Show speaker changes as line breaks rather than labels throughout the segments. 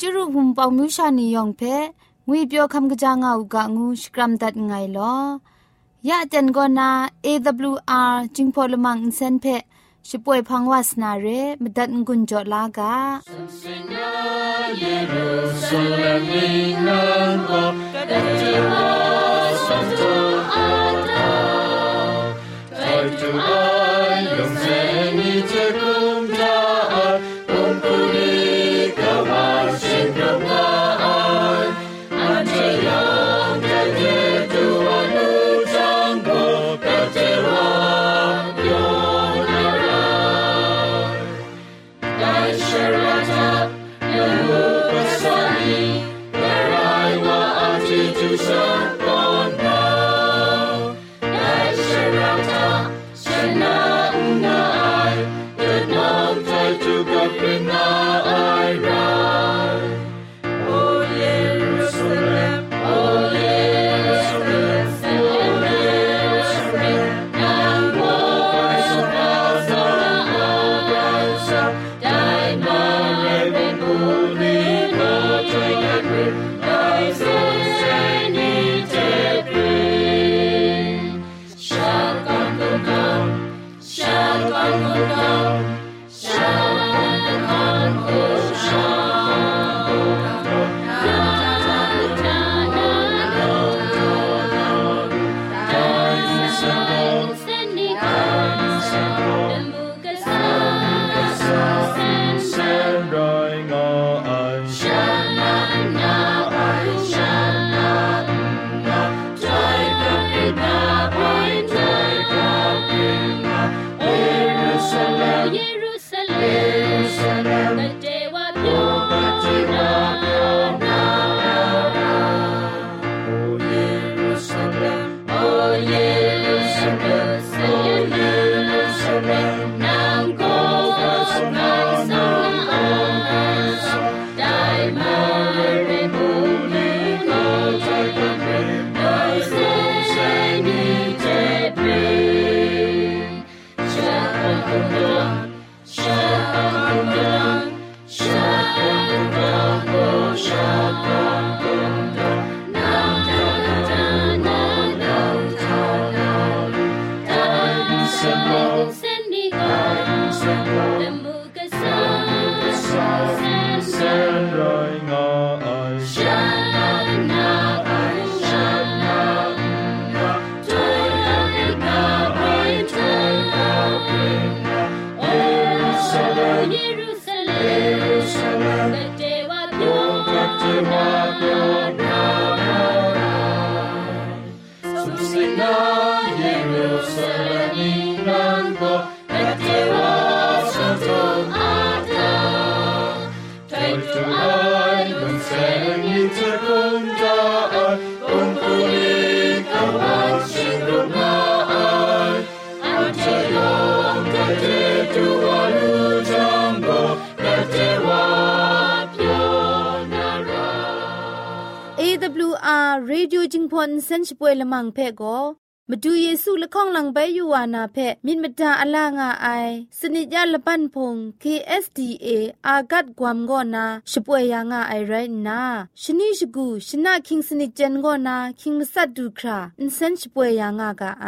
จุรุภุมปองมิวชานียองเพงวยเปียวคำกะจางอูกะงูสกรัมดัดไงลอยะเจนกอนา AWR จิงพอลมังอินเซนเพช่วยพังวาสนาเรมดัดงุนจอลากาเยรูซาเล็มนังโกกะจิวาสันโตอาตาไทตูอา Sure. AWR Radio จิงพอนเซนช่วยละมังเพ่ก็มาดูเยซูละข้องหลังใบยูวานาเพมินมตาอลางาไอสนิจยาละปันพง KSDA อากัดกวมกอนาช่วยยางาไอไรนาชนิชกูชนะคิงสนิจเจนกอนาคิงมัสัดดูคราอินเซนช่วยยางากาไอ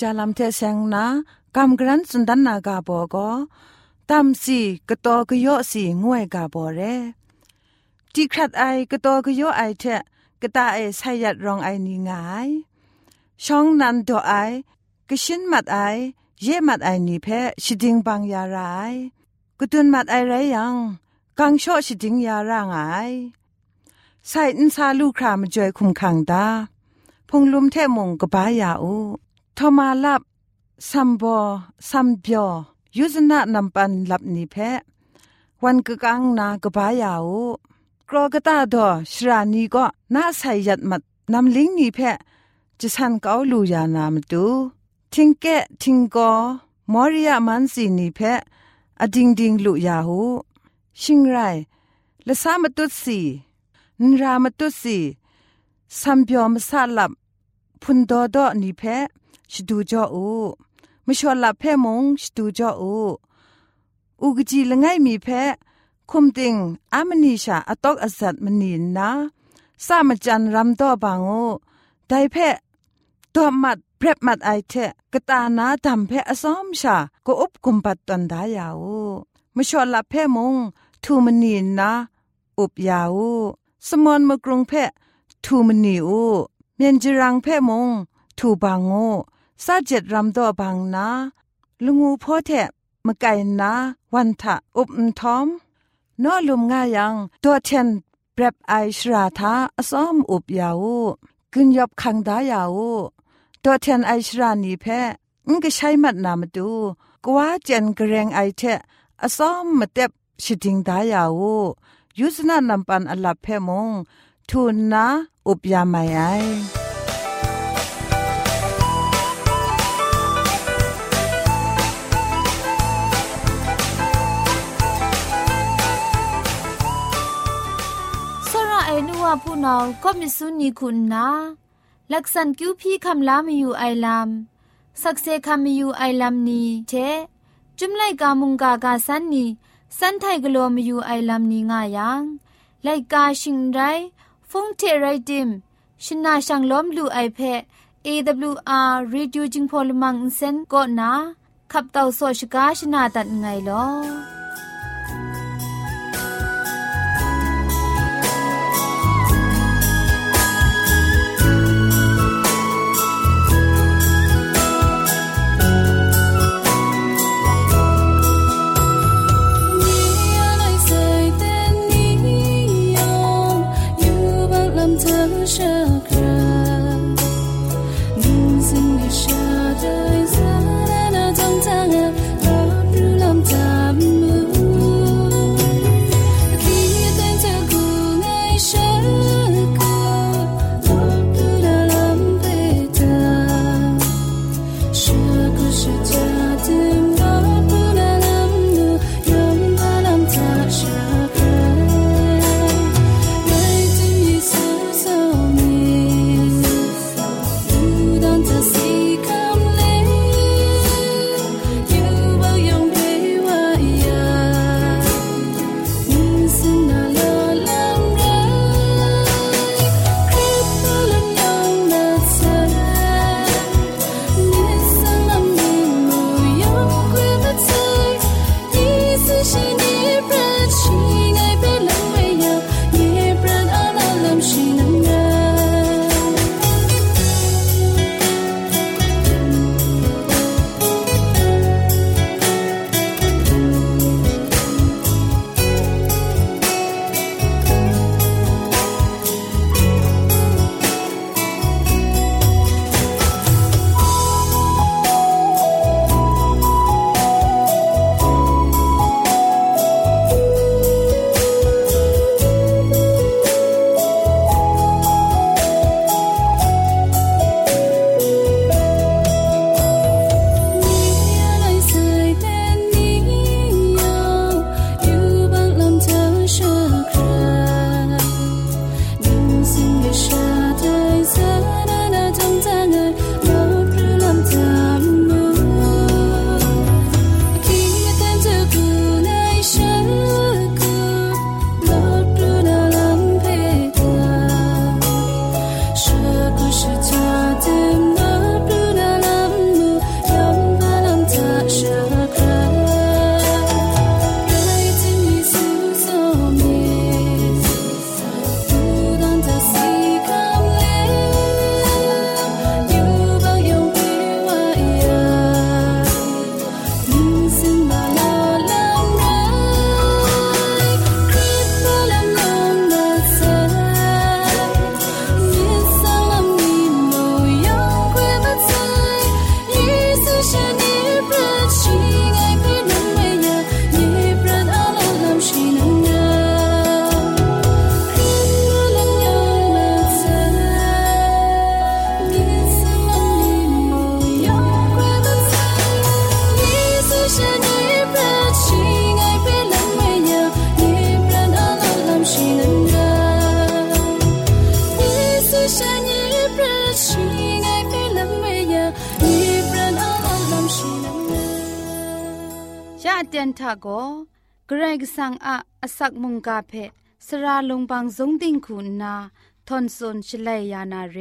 จาลำเทเซงนากำกรันสุนดันนากาโบก็ตามสีกะตอกะโยสีงวยกาโบเรจีครัดไอกะตอกะโยไอเทกะตาไอไซยัดรองไอนีงายช่องนันโดไอกะชินมัดไอเยมัดไอนีเพชิดิงบางยารายกะตุนมัดไอไรยังกังโชชิดิงยารางไอใส่อินซาลูครามจอยคุมขังดาพงลุมเทมงกบายาอู ทมาลับซัมบอซัมเบียวยุซนะนำปันลับนิเพวันกกังนากบายาอูกรอกตาดอชรานีก็น่าใส่ยัดมัดนำลิงนีเพจะสันเกาลูยานามตูทิงเกทิงกอมอริยามันสีนีเพอดิงดิงลุยาหูชิงไรละสามตุสีนรามตุสีสัมเบียวมสาลับพุนดอดอนีเพ ชดูจออูมชอลับเพมงชดูจออูอุกจีละไงมีเพคุมติงอามนีชาอตอกอสัตมนีนนาสามจันรำดอบางโอไดเพตัวมัดเพรบมัดไอเทกตานาดำเพอซ้อมชาก็อุบกุมปัดตันดายาวมชอลับเพมงทูมนีนนาอุบยาวสมอนมกรุงเพทูมนีอูเมียนจรังเพมงทูบางโอ ซาเจ็ดรำดอบางนาลุงูพ่อแทมะไก่นาวันทะอุบทอมนอลุมง่ายังตัวเทนเปรบไอชราทาอซ้อมอุบยาวกึนยบคังดายาวตัวเทนไอชรานีเพงก็ใช้มัดนามาดูกว่าเจนกระเรงไอเทอซ้อมมาเต็บชิดิงดายาวยุสนานำปันอลับเพมงทูนนาอุบยาไม่ไอ
ผู้นองก็มิสุนีคุณนาลักษณคิวพี่คำลามีอยู่ไอลามสักเซคำมีอยู่ไอลามนี้เทจุมไลกามุงกากาสันนีสันไทกลัวมีอยู่ไอลามนี้ง่ายังไลกาชิงไรฟงเทไรดิมชินาชังล้อมลูไอเพะ AWR Reducing Polymer Insen ก็นาขับเต่าโซชกาชนาตัดไงลอ
เจนทาโกเกรกสังอาอสักมุงกาเพสระลงบางสงติงคุณนาทอนซนชลัยยานาเร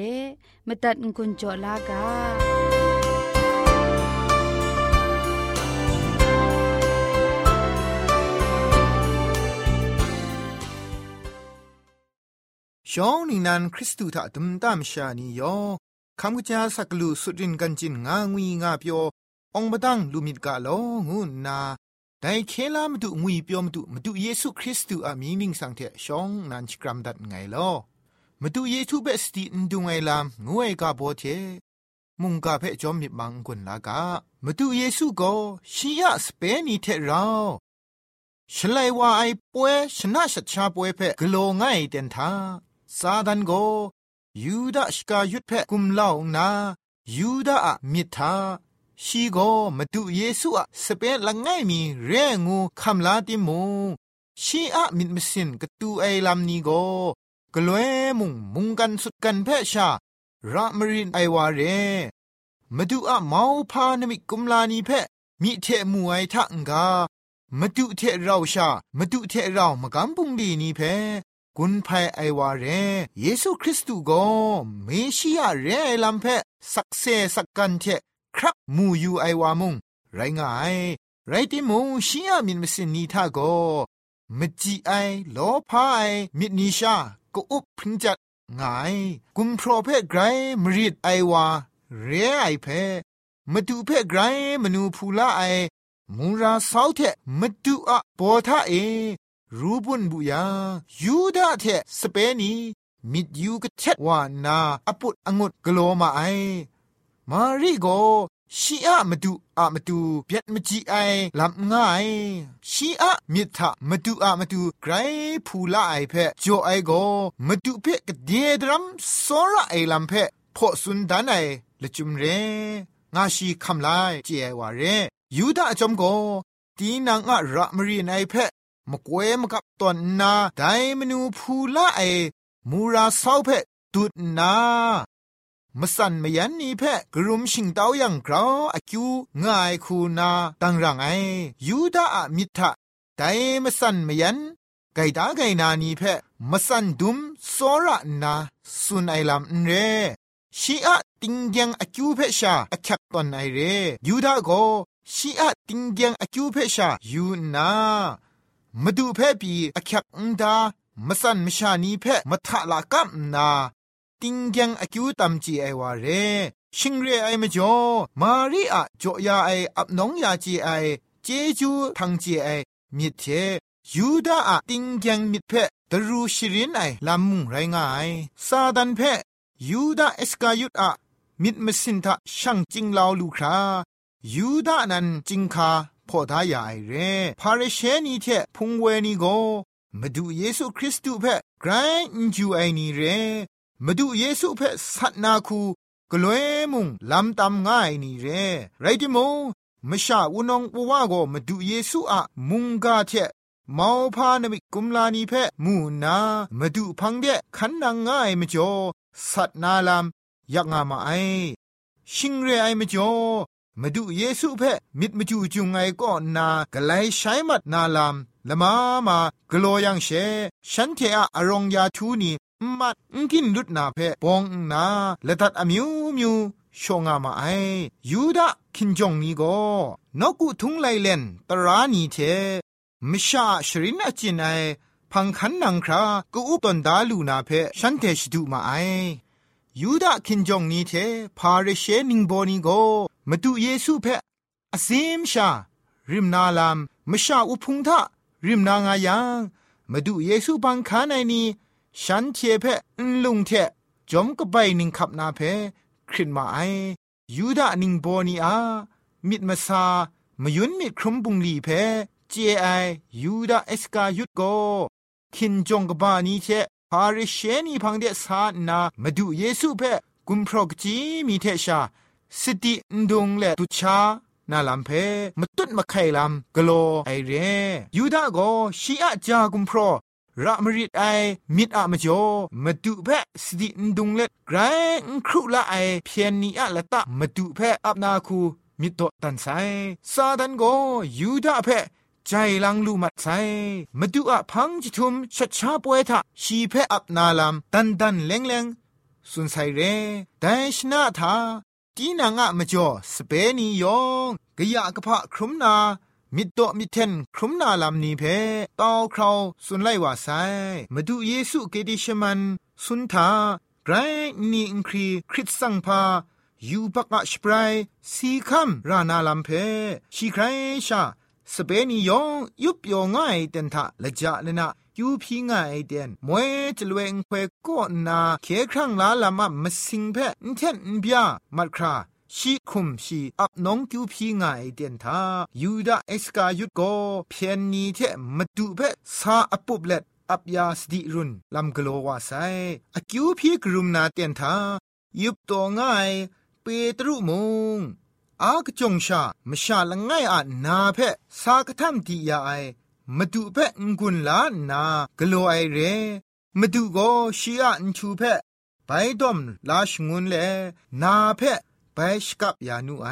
มตัดกุญจลากา
ช่องนี้นันคริสตูถ้าตุมตามชานียอคำกจาสักลูสุดินกันจินงางวีงาเปียวองบดังลูมิดกาโลงูนา แต่เคลามตุงวีเปียวมตุมตุเยซูคริสต์อามีนิ่งสังเทช่องนันชกรัมดัดไงลอมตุเยซูเบสตินดุไงลามงวยกาโบเทมุงกาเพจอมมิบังกุนลากามตุเยซูก็ชียสเปนีเทราฉลัยว่าไอป่วยชนะชัดชาป่วยเพกโลง่ายเต็นทาซาดันโกยูดาชกายุดเพกุมเล่านายูดาอะมิทา ชีโกมาดูเยซูอะสเปนละง่ายมีเรงูคำลาติมูชีอะมิดมสินกตูไอลำนี้โกกลวยมุงมุงกันสุดกันเพชาระมรินไอวาเรมาดูอะเมาพานมิกุมลานีเพมิเทมูไอทังกามาดูเทเราชามาดูเทเรามากำปุงดีนี่เพกุนภัยไอวาเรเยซูคริสต์ก็เมชิยาเรไอลัมเพสักเซสักกันเท ครับมูยูไอวามุงไรง่ายไรติมุงชิยามินมสินนีทาโกมจีไอโลพายมิดนิชาก็อุบพิงจัดง่ายกุมโปรเพไกรมริดไอวาเรไอเพมาดูเพไกรมนูพูลาไอมูราสาวเทมาดูอะปอทาเอ รูบุนบุยายูดาเทสเปนีมิดยูกเทวานาอปุดองุดกโลมาไอ มาริโกชีอะมาดูอะมาดูเบียดมจีไอลำง่ายชีอะมิทะมาดูอะมาดูไกรพูละไอเพจโอไอโกมาดูเพกเดียดรัมโซระไอลำเพพอสุนดานไอละจุมเรงาชีคำลายเจไอวาเรยูดาจอมโกตีนางอะระมรีไอเพมกเวมกับตอนนาไดมนูพูละไอมูราเศร้าเพตุดนา มสันมยันนีเพะกรุมชิงเต้ายังกราวอคิวง่ายคูนาตังรังไอยูดาอะมิทะไดมสันมยันไกดาไกนานีเพะมสันดุมโซระนาสุนไอลำเรชีอะติงยังอคิวเพชาอคักตอนไอเรยูดาโกชีอะติงยังอคิวเพชายูนามาดูเพะปีอคักอุนดามสันมชานีเพะมัทะละกัมนา ติงยังอคิวตัมจีไอวาเรชิงเรไอมจ่อมารีอะจ่อยาไออับน้องยาจีไอเจจูทังจีไอมิเทยูดาอะติงยังมิเพตรูชิรินไอลำมุงไรงายซาดันเพยูดาเอสกายุตอะมิดมสินทะช่างจิงลาวลูครายูดานันจิงคาพอทายาไอเรพาเรเชนีเทพุงเวนีโกมาดูเยซูคริสต์เพไกรนจูไอนีเร มาดูเยซูเพสัตนาคูกล้วยมุงลำตำง่ายนี่เร่ไรติมงมชาอุนองปวาโกมาดูเยซูอะมุงกาเทมาวพานมิกุมลานีเพมูนามาดูพังเดขันนางง่ายมจ่อสัตนาลำยักงามาไอชิงเรไอมจ่อมาดูเยซูเพมิดมจูจุงไงก็นากะไลใช้มัดนาลำละมาอารมย์ยาทุนี มัดกินลุดนาเพปองนาละตัดอมิวมิวชงอามาไอยูดาคินจงนี้ก็นกุทุงไลเลนตรานีเทมิชาชรินอจินไอพังคันนังครากูอุปตนดาลูนาเพฉันเทชดูมาไอยูดาคินจงนี้เทพาเรเชนิงโบนีโกมาดูเยซูเพออซิมชา ริมนาลามมชาอุพุงทะริมนางายังมาดูเยซูบังคาในนี้ ฉันเทเพอลุงเทจอมก็ไปนิงขับนาเพครินมาไอยูดานิงโบนีอามิดมาซามายุนมิดครุมบุงลีเพเจไอยูดาเอสกายุดโกคินจงกบานีเทพาริเชนีพังเดสานามาดูเยซูเพกุมพรกจีมีเทชาสตินดงและตุชานาลัมเพมตุดมาไข่ลำกโลไอเรยูดาโกชีอะจากุมพร ระมริดไอมิดอะมจ่อมาดูเพสตินดุงเล็ดไกรครุละไอเพียนนีอะละตะมาดูเพอับนาคูมิตรตันไซซาดันโกยูดาเพใจลังลูมัดไซมาดูอะพังจิทุมชัดชาปวยทะชีเพอับนาลามตันตันเลงเลงสุนไซเรแต่ชนะทาตีนางอะมจ่อสเปนียองกะยะกะพะครุมนา มิดโตมิเทนครุมนาลามนีเพตาวคราวสุนไลวาไซมาดูเยซูเกดิชมันสุนทาไกรนี่อิงครีคริสสังพายูบักอะสปรายสีคัมรานาลัมเพชีใครชาสเปนียองยุบยองง่ายเต็นทะละจะเลนะยูพีง่ายเดนมวยจลเวงเควก็นาเคครั้งลาลามะมสิงเพนเทนเบียมัดครา ชีคุมชีอับน้องกิวพีง่ายเดียนทายูดาเอสกายุดโกเพียนนีเทมาดูเพซาอปุบเล็ดอับยาสติรุนลำกโลววาไซอกิวพีกรุมนาเตียนทายุบตัวง่ายเปตรุมงอากจงชามชาละง่ายอานาเพสากทัมดียาไอมาดูเพงกุนลานากโลไอเรมาดูโกชีอาอันชูเพไปดอมลาชงุนเลนาเพ ไปสกับยานุไอ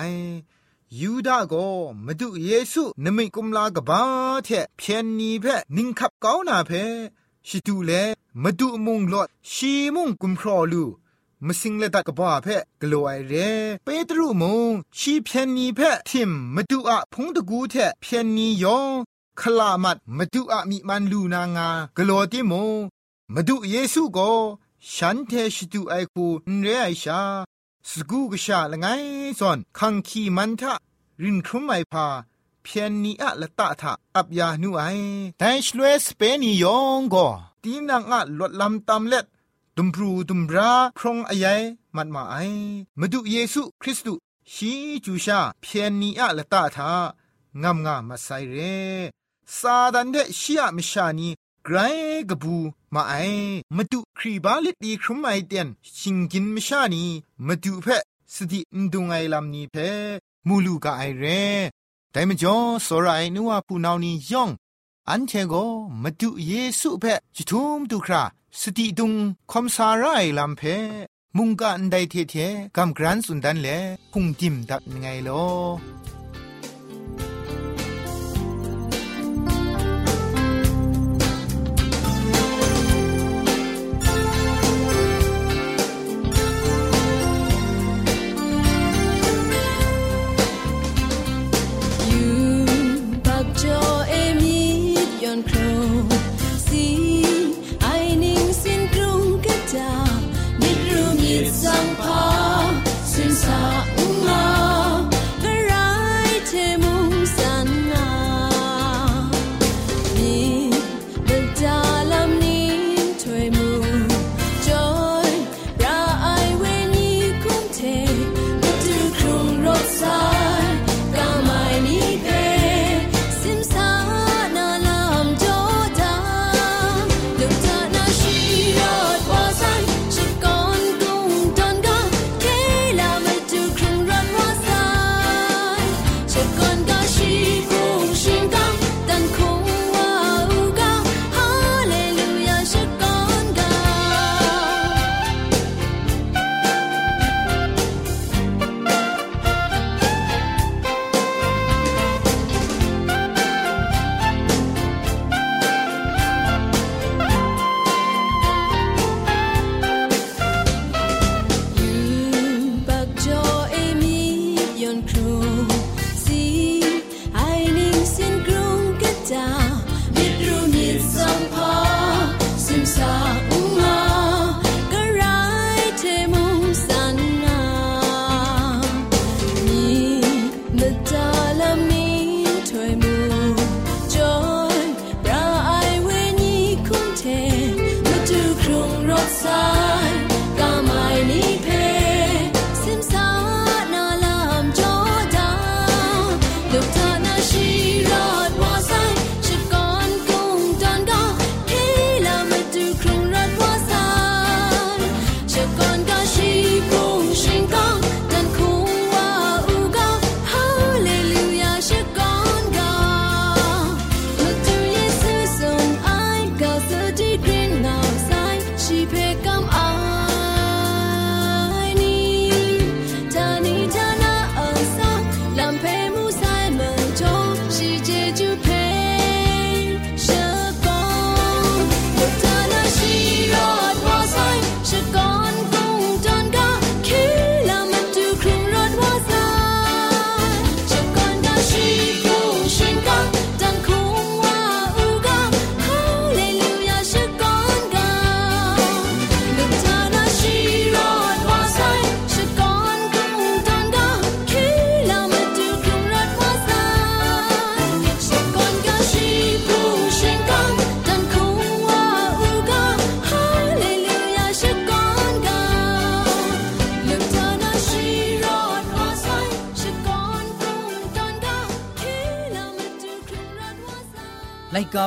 ยูดาโกมาดูเยซูนมิกุมลากบ้าเทเพียนนีเพนิงขับเก้านาเพชิดูเลมาดูมุงลอดชีมุงกุมครอลูมสิงเลตักบ้าเพกลัวไอเรเปตรูมุงชีเพียนนีเพทิมมาดูอะพงตะกูเทเพียนนียองคลามัดมาดูอะมีมันลูนางากลัวติมงมาดูเยซูโกฉันเทชิดูไอคูเรไอชา สกูกชาละไงซอนคังคีมันทะรินครุมไอพาเพียนนีอะละตะทะอับยานูไอแต่ชลเวสเปนียองก็ตีนังอะลดลำตำเล็ดตุมพรูตุมราพรองอายมันมาไอมาดูเยซูคริสต์ชีจูชาเพียนนีอะละตะทะงามงามมาไซเรซาดันเดชียมิชานี ไกรกบูมาไอมาดูครีบาลิตีครุมไอเตียนชิงกินมชานีมาดูเพสตินดุงไอลำนี้เพมูลูกาไอเรแต่มจ่อสรายนัวผู้นานี้ย่องอันเทโกมาดูเยซูเพจิทุมดูคราสติดุงคอมสาไรลำเพมุงกันไดเทเทกำกรันสุนดันเลพุงจิมดับไงลอ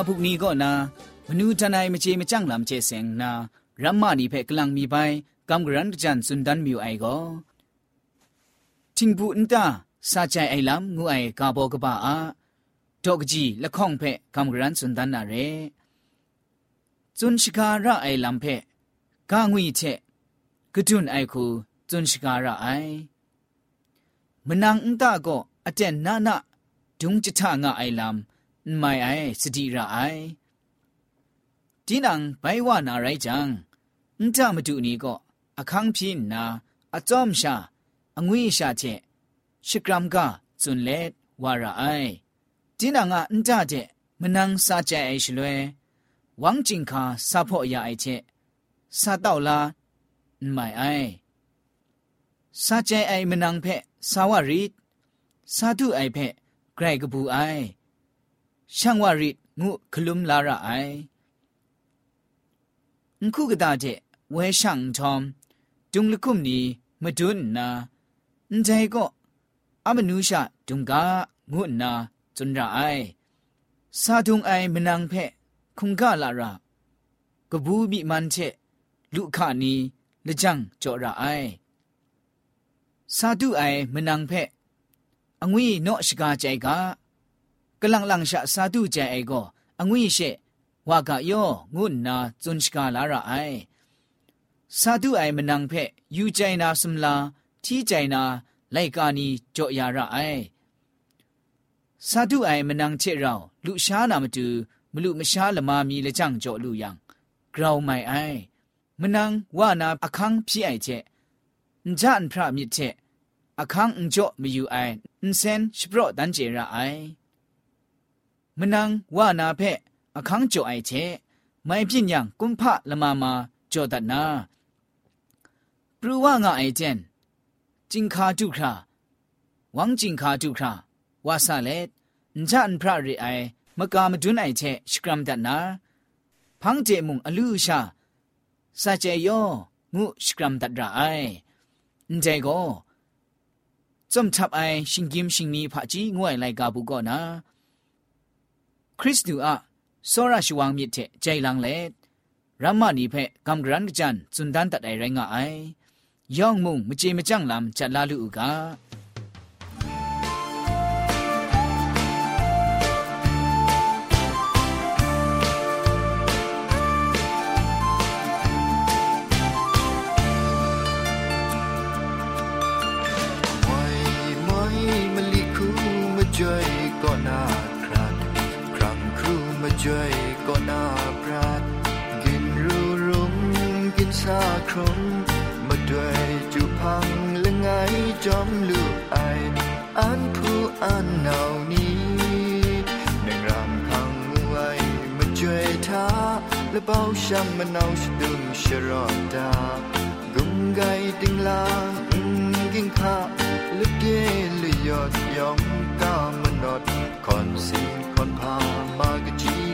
ไลกาบุกนี้ก็นามนูทนายมเจมจังลำเจเสงนารัมมานีเพกลังมีไปกำกรันจันสุนดันมิวไอก็ทิงบุนตาซาใจไอลำงูไอกาบอกบ้าอาดอกจีละข้องเพกำกรันสุนดันนาเรจุนชิการะไอลำเพกางวีเชกดุนไอคูจุนชิการะไอมนังอุตาก็อเจนนานาดุงจิตางะไอลำ မိုင်အိုင်စတိရအိုင်ဒီနံဘိုင်ဝနာရိုင်ဂျန်အန်တမတူနီကောအခန်းပြင်းနာအကြုံရှာအငွေရှာချက်ရှကရမ်ကဇွန်လက်ဝါရအိုင်ဒီနံကအန်တတဲ့မနန်းစာကြဲအိရှလွဲဝမ်ဂျင်ခါစာဖို့အရာအိချက်စာတော့လားမိုင်အိုင်စာကြဲအိမနန်းဖက်စာဝရီစာတုအိုင်ဖက်ဂရိုက်ကဘူးအိုင် ရှန်ဝရီငုခလုံလာရအိုင်ခုကတာတဲ့ဝဲရှန်ทอมจุงลคุมนี้มาดุนนาอันใจก็อามานูชาดุงกางุนนาจุนระไอซาดุงไอมนังเพคุงกาลารากบูบิมันเชลุขานีละจังจอระไอซาดุไอมนังเพอငွေနော့ရှကာကြို กลังลังชะสาธุใจไอก็อังวิเชว่ากะยงุนนาจุนชกาลาระไอสาธุไอ้มันนังเพะยูใจนาสมลาที่ใจนาไลกานีจอยาระไอสาธุไอ้มันนังเชเราลุชานามตูมลุมชาละมามีละจังจอลุยังกราวไม่ไอมันนังว่านาอคังพี่ไอเจนจันพระมิเจอคังอุจมีอยู่ไออุเซนชิปรดันเจระไอ มนังวานาเพะอคังโจไอเชไม่พิญญังกุมพะละมามาโจ่อดัดนาปรูว่างาไอเจนจิงคาจุคราวังจิงคาจุคราวาซาเลตนอันพระริไอมกามจุนไอเชสกรัมดัดนาพังเจมุงอลูชาซาเจโยงูสกรัมดัดราไอใจโก็จอมทับไอชิงกิมชิงนีผะจีงวยไลกาบุกอนา คริสตูอะโซราชวังมิเทใจลังเลรัมมานีเพกัมกรันกจันจุนดันตัดไอไรงะไอยองมุงมจีมจัง
ลำจัดลาลูกา ก็น่าปราดกินรูรุมกินซาครมมาด้วยจุพังและไงจอมลูกไออันผู้อันเหนานี้หนึ่งรำพังไว้มาช่วยท้าและเบาช่างมันเอาชดึงชรอดากุมไกติงลางกินข้าและเกลือยอดยองกามนอดคอนสิงคอนพามากจี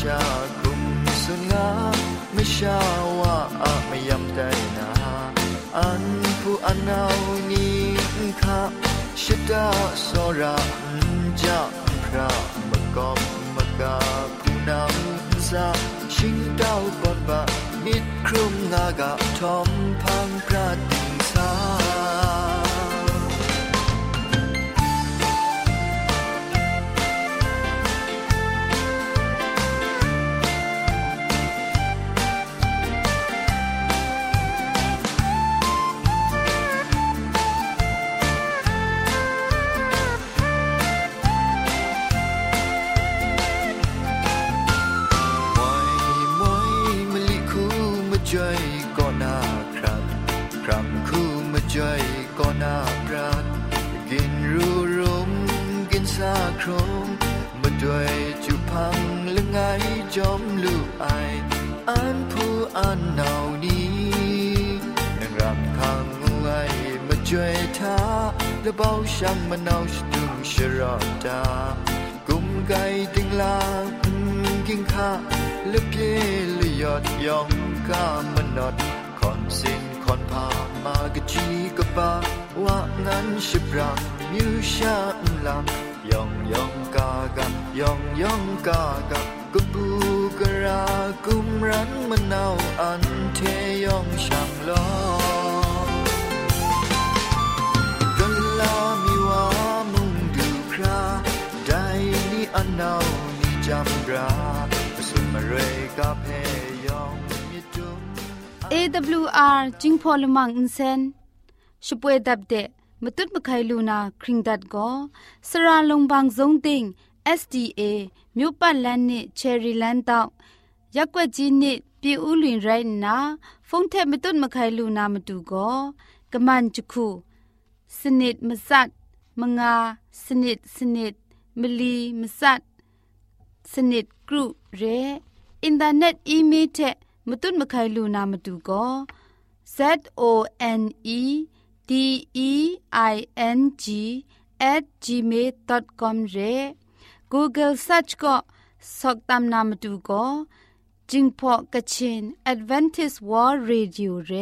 ชาคุมสุงาไม่ชาว่าอะไม่ยำใจนาอันผู้อันเอานี่ข้าชิดาสระจะพระมก ทอมพังพระดิงสาช่วยก็น่าครับครับคู่มาช่วยก็น่าปราดกินรูรุมกินซาครมาด้วยจุพังละไงจอมลูกไออันผู้อันหนาวนี้นังรำคังไงมาช่วยท้าและเบาช่างมะนาวชดุงชรอดากุมไก่ติงลากิงข้าและเพล ยอดยองกามนอดคอนสินคอนพามากะจีกะปาว่างั้นชิบรังมิวชาลำยองยองกากะยองยองกากะกะบูกะรากุมรันมะนาวอันเทยองช่างลอกะลามีว่ามุงดูคราได้นี่อันนาวนี่จำราสุมาเรกาเพ
AWR จิงพอลมังอินเซนช่วยดับเดะมตุดมะไคลูนาคริงดัดก็สระลงบางซงติง SDA မြို့ပတ်လန်းနစ်ချယ်ရီလန်းတောက်ရက်ွက်ကြီးနစ်ပြည်ဦးလွင်ရိုင်းနာဖုန်ထက်မတွတ်မခိုင်လူနာမတူကောကမန်ချခုစနစ်မစတ်မငါစနစ်စနစ်မလီမစတ်စနစ်ဂရုရဲ อินเทอร์เน็ตอีเมลเทมตุนมะไคลูนามาดูก็ z o n e d e i n g at gmail.com เร Google search ก็สกตามนามาดูก็จิงพอกะชิน Advantage World Radio เร